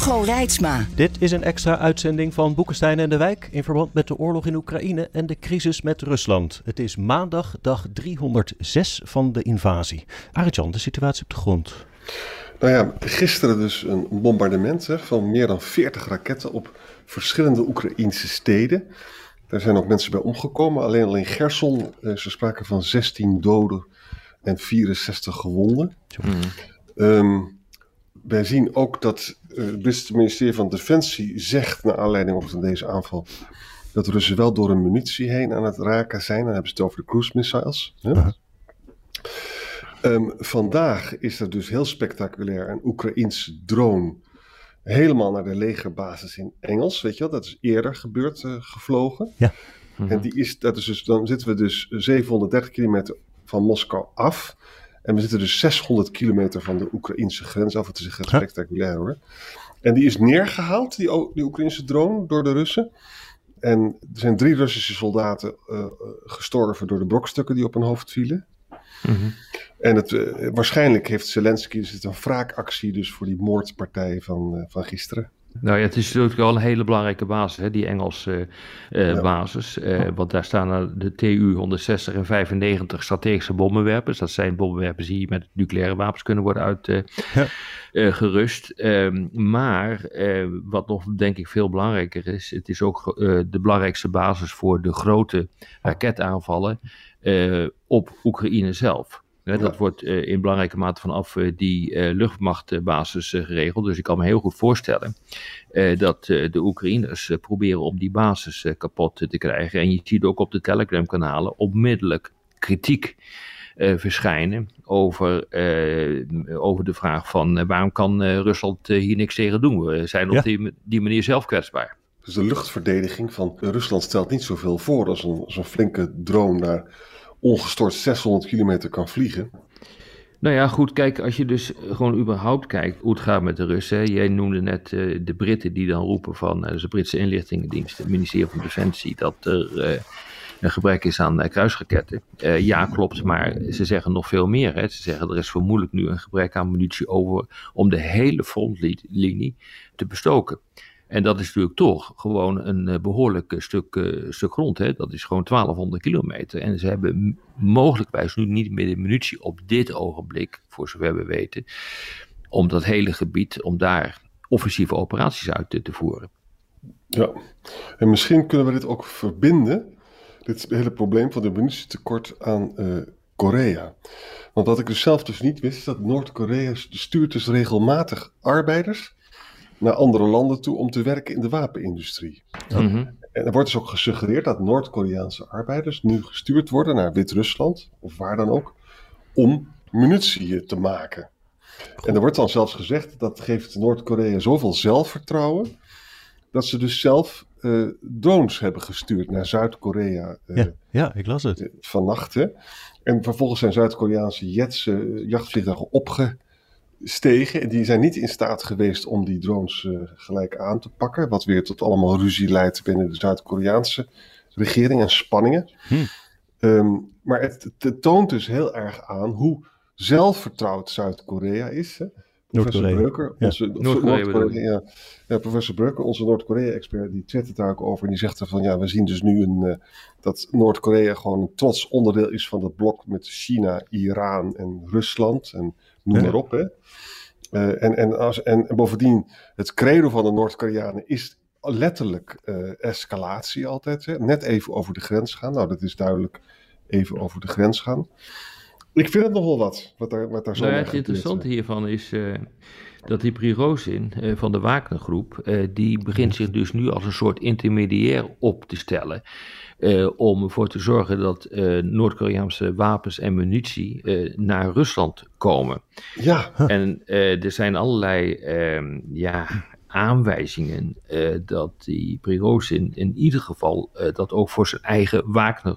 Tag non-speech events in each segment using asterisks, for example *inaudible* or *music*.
Hugo Reitsma. Dit is een extra uitzending van Boekenstein en de Wijk in verband met de oorlog in Oekraïne en de crisis met Rusland. Het is maandag, dag 306 van de invasie. Arjan, de situatie op de grond. Nou ja, gisteren dus een bombardement hè, van meer dan 40 raketten op verschillende Oekraïnse steden. Daar zijn ook mensen bij omgekomen. Alleen al in Gerson eh, is er sprake van 16 doden en 64 gewonden. Ehm, wij zien ook dat eh, het Britse ministerie van Defensie zegt, naar aanleiding van deze aanval, dat Russen wel door een munitie heen aan het raken zijn. Dan hebben ze het over de cruise missiles. hè. Ehm, vandaag is er dus heel spectaculair een Oekraïense drone helemaal naar de legerbasis in Engels. Weet je wel, dat is eerder gebeurd, eh, gevlogen. Ja. En die is, dat is dus, dan zitten we dus 730 kilometer van Moskou af. En we zitten dus 600 kilometer van de Oekraïnse grens af. Het is echt spectaculair hoor. En die is neergehaald, die, O- die Oekraïnse drone, door de Russen. En er zijn drie Russische soldaten eh, eh, gestorven door de brokstukken die op hun hoofd vielen. En het, eh, waarschijnlijk heeft Zelensky is het een wraakactie dus voor die moordpartij van, van gisteren. Nou ja, het is natuurlijk wel een hele belangrijke basis, hè, die Engelse eh, basis. Eh, want daar staan de TU 160 en 95 strategische bommenwerpers. Dat zijn bommenwerpers die met nucleaire wapens kunnen worden uitgerust. maar eh, wat nog denk ik veel belangrijker is, het is ook de belangrijkste basis voor de grote raketaanvallen op Oekraïne zelf. Hè, dat wordt eh, in belangrijke mate vanaf eh, die eh, luchtmachtbasis geregeld. Dus ik kan me heel goed voorstellen dat de Oekraïners proberen om die basis kapot te krijgen. En je ziet ook op de Telegram-kanalen onmiddellijk kritiek verschijnen over, over de vraag van waarom kan Rusland hier niks tegen doen? We zijn Ja. op die, die manier zelf kwetsbaar. Dus de luchtverdediging van Rusland stelt niet zoveel voor als een, als een flinke drone daar ongestoord 600 kilometer kan vliegen. Nou ja, goed, kijk, als je dus gewoon überhaupt kijkt hoe het gaat met de Russen. Jij noemde net eh, de Britten die dan roepen van eh, de Britse inlichtingendienst, het ministerie van Defensie, dat er eh, een gebrek is aan kruisraketten. Ja, klopt, maar ze zeggen nog veel meer. Hè. Ze zeggen er is vermoedelijk nu een gebrek aan munitie over om de hele frontlinie te bestoken. En dat is natuurlijk toch gewoon een eh, behoorlijk eh, stuk, eh, stuk grond. Hè? Dat is gewoon 1200 kilometer. En ze hebben mogelijkwijs nu niet meer de munitie op dit ogenblik, voor zover we weten, om dat hele gebied, om daar offensieve operaties uit te, voeren. Ja, en misschien kunnen we dit ook verbinden, dit hele probleem van de munitietekort aan eh, Korea. Want wat ik dus zelf dus niet wist, is dat Noord-Korea stuurt dus regelmatig arbeiders naar andere landen toe om te werken in de wapenindustrie. Mhm. En er wordt dus ook gesuggereerd dat Noord-Koreaanse arbeiders nu gestuurd worden naar Wit-Rusland, of waar dan ook, om munitie te maken. En er wordt dan zelfs gezegd dat geeft Noord-Korea zoveel zelfvertrouwen, dat ze dus zelf eh, drones hebben gestuurd naar Zuid-Korea eh, Ja, ja, ik las het. eh, vannacht. Hè. En vervolgens zijn Zuid-Koreaanse jets, jachtvliegtuigen opgestegen. En die zijn niet in staat geweest om die drones eh, gelijk aan te pakken. Wat weer tot allemaal ruzie leidt binnen de Zuid-Koreaanse regering en spanningen. Ehm, maar het, het toont dus heel erg aan hoe zelfvertrouwd Zuid-Korea is. Hè. Professor Noord-Korea. Breuker, Ja. onze Noord-Korea je? ja, ja, professor Breuker, onze Noord-Korea-expert, die twittert daar ook over. En die zegt er van, ja, we zien dus nu een, eh, dat Noord-Korea gewoon een trots onderdeel is van het blok met China, Iran en Rusland. En noem maar op, hè. Eh, en, en, als, en, en bovendien, het credo van de Noord-Koreanen is letterlijk eh, escalatie altijd. Hè? Net even over de grens gaan. Nou, dat is duidelijk even over de grens gaan. Ik vind het nog wel wat, wat daar, wat daar zo Nou ja, het interessante hiervan is, eh, dat die Prigozhin uh, van de Wagnergroep, uh, die begint zich dus nu als een soort intermediair op te stellen. Uh, om ervoor te zorgen dat Noord-Koreaanse wapens en munitie naar Rusland komen. Ja. En er zijn allerlei ehm, ja, aanwijzingen dat die Prigozhin in ieder geval dat ook voor zijn eigen Wagner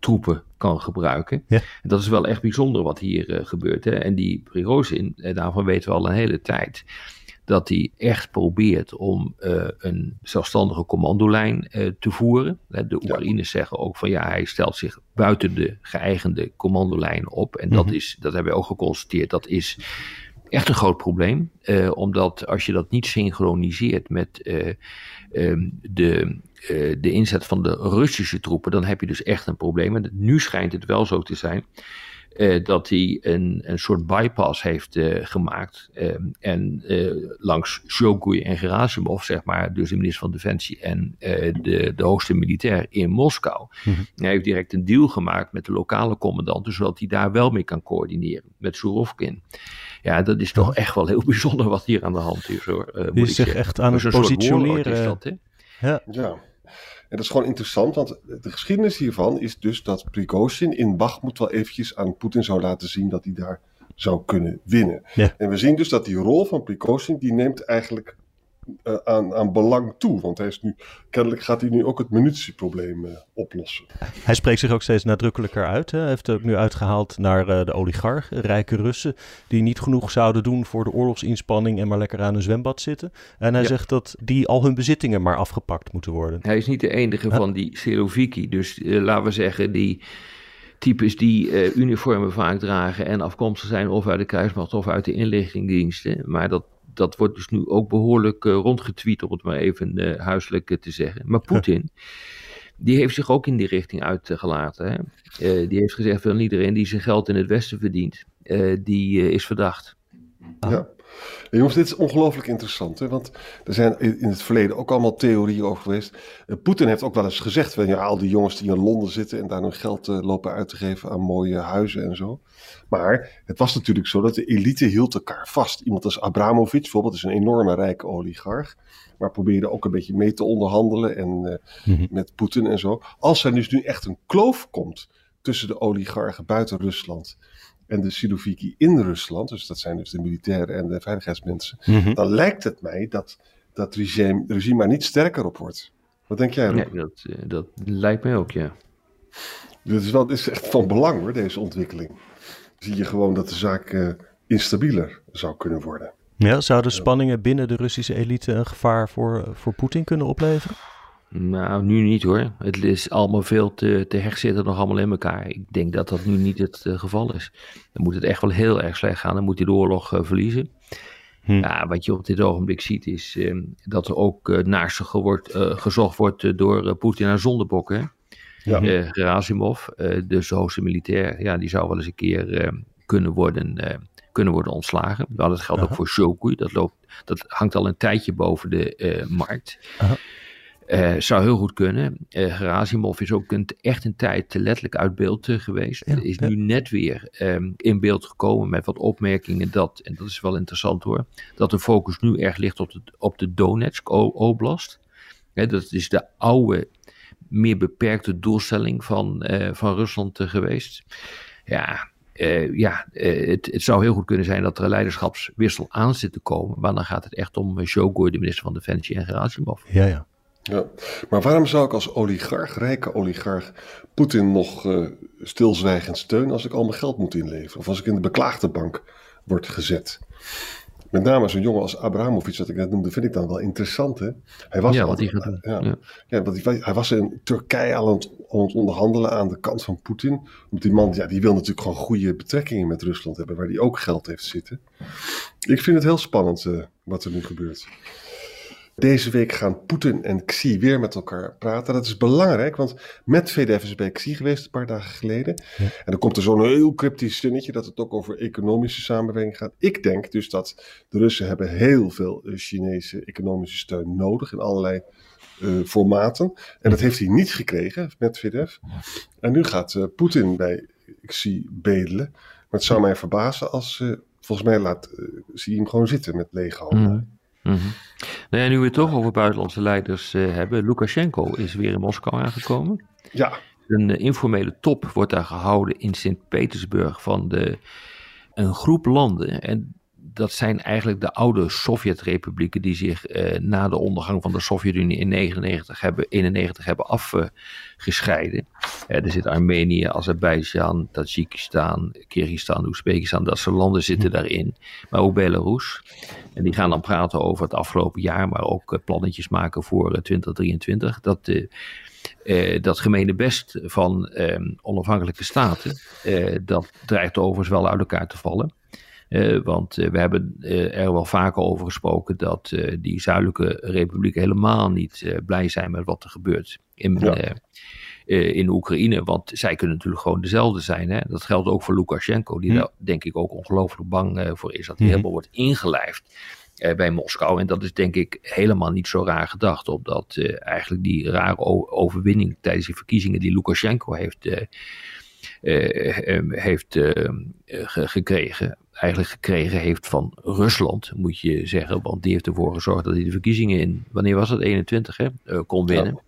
troepen kan gebruiken. Ja. En dat is wel echt bijzonder wat hier uh, gebeurt. Hè? En die Prigozhin, uh, daarvan weten we al een hele tijd, dat hij echt probeert om uh, een zelfstandige commandolijn te voeren. De Oekraïners ja. zeggen ook van ja, hij stelt zich buiten de geëigende commandolijn op. En dat, mm -hmm. is, dat hebben we ook geconstateerd, dat is echt een groot probleem. omdat als je dat niet synchroniseert met um, de uh, de inzet van de Russische troepen, dan heb je dus echt een probleem. En nu schijnt het wel zo te zijn uh, dat hij een, een soort bypass heeft uh, gemaakt. en langs Shogun en Gerasimov, zeg maar, dus de minister van Defensie en de, de hoogste militair in Moskou. Mm -hmm. Hij heeft direct een deal gemaakt met de lokale commandanten, zodat hij daar wel mee kan coördineren met Surovkin. Ja, dat is toch echt wel heel *laughs* bijzonder wat hier aan de hand is hoor. Uh, die is zich echt aan het positioneren. Is dat, hè? Ja. ja. En dat is gewoon interessant, want de geschiedenis hiervan is dus dat Prigozhin in Bakhmut wel eventjes aan Poetin zou laten zien dat hij daar zou kunnen winnen. Ja. En we zien dus dat die rol van Prigozhin, die neemt eigenlijk uh, aan, aan belang toe. Want hij is nu, kennelijk gaat hij nu ook het munitieprobleem uh, oplossen. Hij spreekt zich ook steeds nadrukkelijker uit. Hè? Hij heeft ook nu uitgehaald naar uh, de oligarchen, rijke Russen, die niet genoeg zouden doen voor de oorlogsinspanning en maar lekker aan een zwembad zitten. En hij ja. zegt dat die al hun bezittingen maar afgepakt moeten worden. Hij is niet de enige huh? van die Siloviki. Dus laten we zeggen, die types die uh, uniformen vaak dragen en afkomstig zijn of uit de krijgsmacht of uit de inlichtingendiensten. Maar dat dat wordt dus nu ook behoorlijk uh, rondgetweet, om het maar even uh, huiselijk uh, te zeggen. Maar Poetin, die heeft zich ook in die richting uitgelaten. Hè? die heeft gezegd van iedereen die zijn geld in het Westen verdient, die is verdacht. Ja. En jongens, dit is ongelooflijk interessant, hè? want er zijn in het verleden ook allemaal theorieën over geweest. Poetin heeft ook wel eens gezegd, van, ja, al die jongens die in Londen zitten en daar hun geld lopen uit te geven aan mooie huizen en zo. Maar het was natuurlijk zo dat de elite hield elkaar vast. Iemand als Abramovic bijvoorbeeld is een enorme rijke oligarch. Maar probeerde ook een beetje mee te onderhandelen en, uh, mm-hmm. met Poetin en zo. Als er dus nu echt een kloof komt tussen de oligarchen buiten Rusland en de Siloviki in Rusland, dus dat zijn dus de militairen en de veiligheidsmensen, mm-hmm. dan lijkt het mij dat dat regime, regime maar niet sterker op wordt. Wat denk jij, Rob? Nee, dat, dat lijkt mij ook, ja. Wel, dit is echt van belang hoor, deze ontwikkeling zie je gewoon dat de zaak uh, instabieler zou kunnen worden. Ja, zouden spanningen binnen de Russische elite een gevaar voor, voor Poetin kunnen opleveren? Nou, nu niet hoor. Het is allemaal veel te, te hecht zitten nog allemaal in elkaar. Ik denk dat dat nu niet het uh, geval is. Dan moet het echt wel heel erg slecht gaan. Dan moet hij de oorlog uh, verliezen. Hm. Ja, wat je op dit ogenblik ziet is uh, dat er ook uh, naar ze wordt, gezocht wordt door Poetin naar zondebokken. Ja. Gerasimov, de hoogste militair, ja, die zou wel eens een keer uh, kunnen, worden, kunnen worden ontslagen. Nou, dat geldt Aha. ook voor Shoku. Dat, loopt, dat hangt al een tijdje boven de markt. Zou heel goed kunnen. Gerasimov is ook een, echt een tijd letterlijk uit beeld geweest. Ja, is ja. nu net weer um, in beeld gekomen met wat opmerkingen dat, en dat is wel interessant hoor, dat de focus nu erg ligt op de, op de Donetsk Oblast. He, dat is de oude meer beperkte doelstelling van, uh, van Rusland uh, geweest. Ja, uh, ja het, het, zou heel goed kunnen zijn dat er een leiderschapswissel aan zit te komen. Maar dan gaat het echt om Shogun, de minister van Defensie, en Gerasimov. Ja, ja. Ja, maar waarom zou ik als oligarch, rijke oligarch, Poetin nog stilzwijgend steunen als ik al mijn geld moet inleveren? Of als ik in de beklaagde bank word gezet? met name zo'n jongen als Abramovic, wat ik net noemde, vind ik dan wel interessant. Hè? Hij was ja, al, wat hij gaat doen. Ja, ja. ja want hij, hij, was in Turkije aan het, aan het, onderhandelen aan de kant van Poetin. Want die man ja, die wil natuurlijk gewoon goede betrekkingen met Rusland hebben, waar hij ook geld heeft zitten. Ik vind het heel spannend uh, wat er nu gebeurt. Deze week gaan Poetin en Xi weer met elkaar praten. Dat is belangrijk, want Medvedev is bij Xi geweest een paar dagen geleden. Ja. En dan komt er zo'n heel cryptisch zinnetje dat het ook over economische samenwerking gaat. Ik denk dus dat de Russen hebben heel veel Chinese economische steun nodig in allerlei uh, formaten. En dat heeft hij niet gekregen, Medvedev. En nu gaat uh, Poetin bij Xi bedelen. Maar het zou mij verbazen als uh, volgens mij laat, zie je hem gewoon zitten met lege handen. Mm -hmm. nou ja, nu we het toch over buitenlandse leiders hebben. Lukashenko is weer in Moskou aangekomen. Ja. Een informele top wordt daar gehouden in Sint-Petersburg van de, een groep landen. En dat zijn eigenlijk de oude Sovjet-republieken die zich eh, na de ondergang van de Sovjet-Unie in 1991 hebben, 91 hebben afgescheiden. Eh, er zit Armenië, Azerbeidzjan, Tajikistan, Kyrgyzstan, Oezbekistan, dat soort landen zitten hm. daarin. Maar ook Belarus. En die gaan dan praten over het afgelopen jaar, maar ook uh, plannetjes maken voor 2023. Dat uh, dat gemene best van uh, onafhankelijke staten, uh, dat dreigt overigens wel uit elkaar te vallen. Want we hebben er wel vaker over gesproken dat die zuidelijke republieken helemaal niet blij zijn met wat er gebeurt in, ja. in Oekraïne. Want zij kunnen natuurlijk gewoon dezelfde zijn. Hè? Dat geldt ook voor Lukashenko, die hm. daar denk ik ook ongelooflijk bang voor is dat hij hm. helemaal wordt ingelijfd eh, bij Moskou. En dat is denk ik helemaal niet zo raar gedacht, omdat uh, eigenlijk die rare overwinning tijdens die verkiezingen die Lukashenko heeft, uh, heeft gekregen, eigenlijk gekregen heeft van Rusland, moet je zeggen, want die heeft ervoor gezorgd dat hij de verkiezingen in, wanneer was het, 21 hè, kon winnen.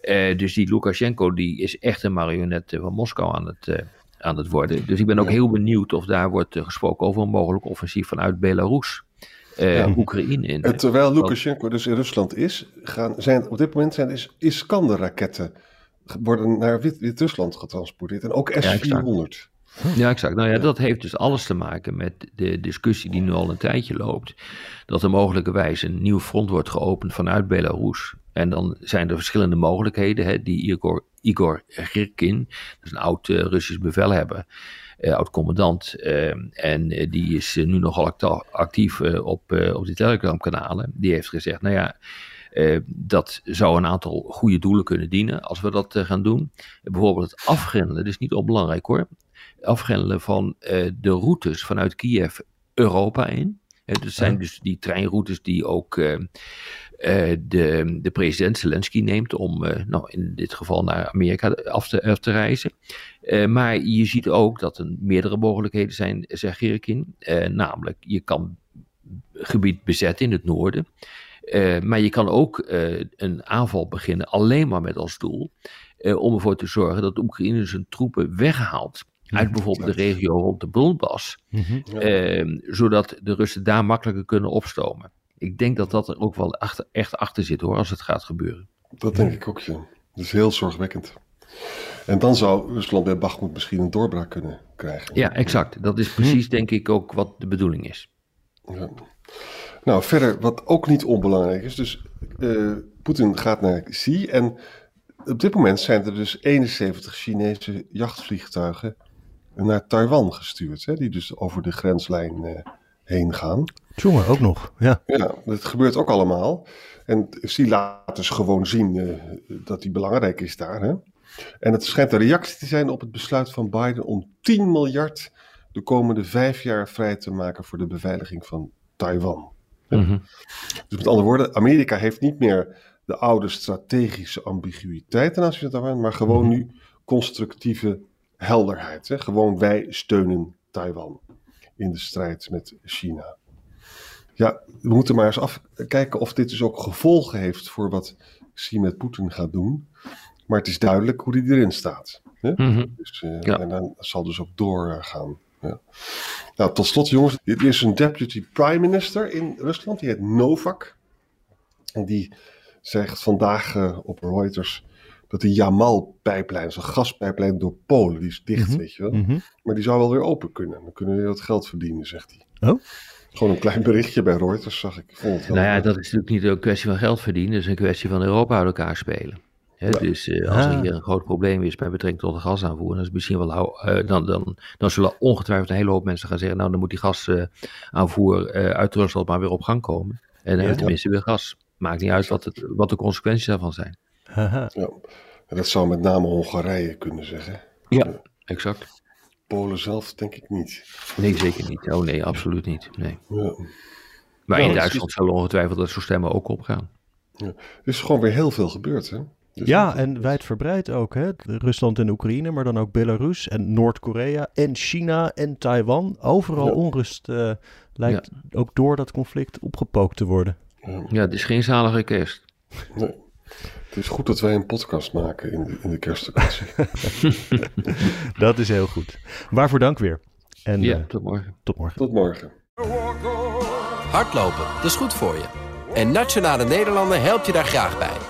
Ja. dus die Lukashenko die is echt een marionet van Moskou aan het, aan het worden. Dus ik ben ook heel benieuwd of daar wordt gesproken over een mogelijk offensief vanuit Belarus uh, Oekraïne in. En terwijl Lukashenko dus in Rusland is, gaan, zijn op dit moment zijn is Iskander-raketten worden naar Wit-Rusland getransporteerd. En ook S-400. Ja, exact. Nou ja, dat heeft dus alles te maken met de discussie die nu al een tijdje loopt. Dat er mogelijkerwijs een nieuw front wordt geopend vanuit Belarus. En dan zijn er verschillende mogelijkheden. Hè, die Igor, Igor Girkin, dat is een oud uh, Russisch bevelhebber, uh, oud-commandant. Uh, en uh, die is nu nogal actief op, op die Telegram-kanalen. Die heeft gezegd, nou ja, dat zou een aantal goede doelen kunnen dienen als we dat gaan doen. bijvoorbeeld het afgrendelen, dat is niet onbelangrijk hoor. Afgrendelen van de routes vanuit Kiev Europa in. Het zijn dus die treinroutes die ook uh, de, de president Zelensky neemt om, uh, nou, in dit geval naar Amerika af te, af te reizen. Maar je ziet ook dat er meerdere mogelijkheden zijn, zegt Gerkin. namelijk, je kan gebied bezetten in het noorden. Maar je kan ook een aanval beginnen alleen maar met als doel om ervoor te zorgen dat de Oekraïne zijn troepen weghaalt uit bijvoorbeeld de regio rond de Donbass, mm zodat de Russen daar makkelijker kunnen opstomen. Ik denk dat dat er ook wel achter, echt achter zit hoor, als het gaat gebeuren. Dat denk ik ook, ja. Dat is heel zorgwekkend. En dan zou Rusland bij Bakhmut misschien een doorbraak kunnen krijgen. Ja, exact. Dat is precies denk ik ook wat de bedoeling is. Ja. Nou, verder, wat ook niet onbelangrijk is, dus uh, Poetin gaat naar Xi en op dit moment zijn er dus 71 Chinese jachtvliegtuigen naar Taiwan gestuurd. Hè, die dus over de grenslijn uh, heen gaan. Jongen, ook nog. Ja. ja, dat gebeurt ook allemaal. En Xi laat dus gewoon zien uh, dat hij belangrijk is daar. Hè? En het schijnt een reactie te zijn op het besluit van Biden om 10 miljard de komende vijf jaar vrij te maken voor de beveiliging van Taiwan. Mm -hmm. Dus met andere woorden, Amerika heeft niet meer de oude strategische ambiguïteit ten aanzien van Taiwan, maar gewoon mm -hmm. nu constructieve helderheid. Hè? Gewoon wij steunen Taiwan in de strijd met China. Ja, we moeten maar eens afkijken of dit dus ook gevolgen heeft voor wat Xi met Poetin gaat doen. Maar het is duidelijk hoe die erin staat. Hè? Mhm. dus, uh, ja. En dan zal dus ook doorgaan. Ja. Nou, tot slot jongens, dit is een deputy prime minister in Rusland, die heet Novak. En die zegt vandaag uh, op Reuters dat de Jamal-pijplijn, zo'n gaspijplijn door Polen, die is dicht, mhm. weet je wel. Mhm. Maar die zou wel weer open kunnen. Dan kunnen we weer wat geld verdienen, zegt hij. Oh? Gewoon een klein berichtje bij Reuters, zag ik. Vond nou ja, dat is natuurlijk niet een kwestie van geld verdienen, dat is een kwestie van Europa uit elkaar spelen. Dus uh, als er ah. hier een groot probleem is bij betrekking tot de gasaanvoer, dan, is misschien wel, uh, dan, dan, dan zullen ongetwijfeld een hele hoop mensen gaan zeggen, nou dan moet die gasaanvoer uh, uit Rusland maar weer op gang komen. En dan ja, tenminste weer gas. Maakt niet uit wat, het, wat de consequenties daarvan zijn. Ja, en dat zou met name Hongarije kunnen zeggen. Ja, exact. Polen zelf denk ik niet. Nee, zeker niet. Oh nee, absoluut niet. Nee. Ja. Maar in Duitsland is... zullen ongetwijfeld dat soort stemmen ook opgaan. Ja. Er is gewoon weer heel veel gebeurd, hè? Dus ja, en wijdverbreid ook. Hè? Rusland en Oekraïne, maar dan ook Belarus en Noord-Korea en China en Taiwan. Overal Ja. onrust eh, lijkt ook door dat conflict opgepookt te worden. ja, het is geen zalige kerst. nee. Het is goed dat wij een podcast maken in de, in de kerstvakantie. *laughs* *laughs* Dat is heel goed. Waarvoor dank weer. En Ja, eh, tot morgen. tot morgen. Tot morgen. Hardlopen, dat is goed voor je. En Nationale Nederlanden helpt je daar graag bij.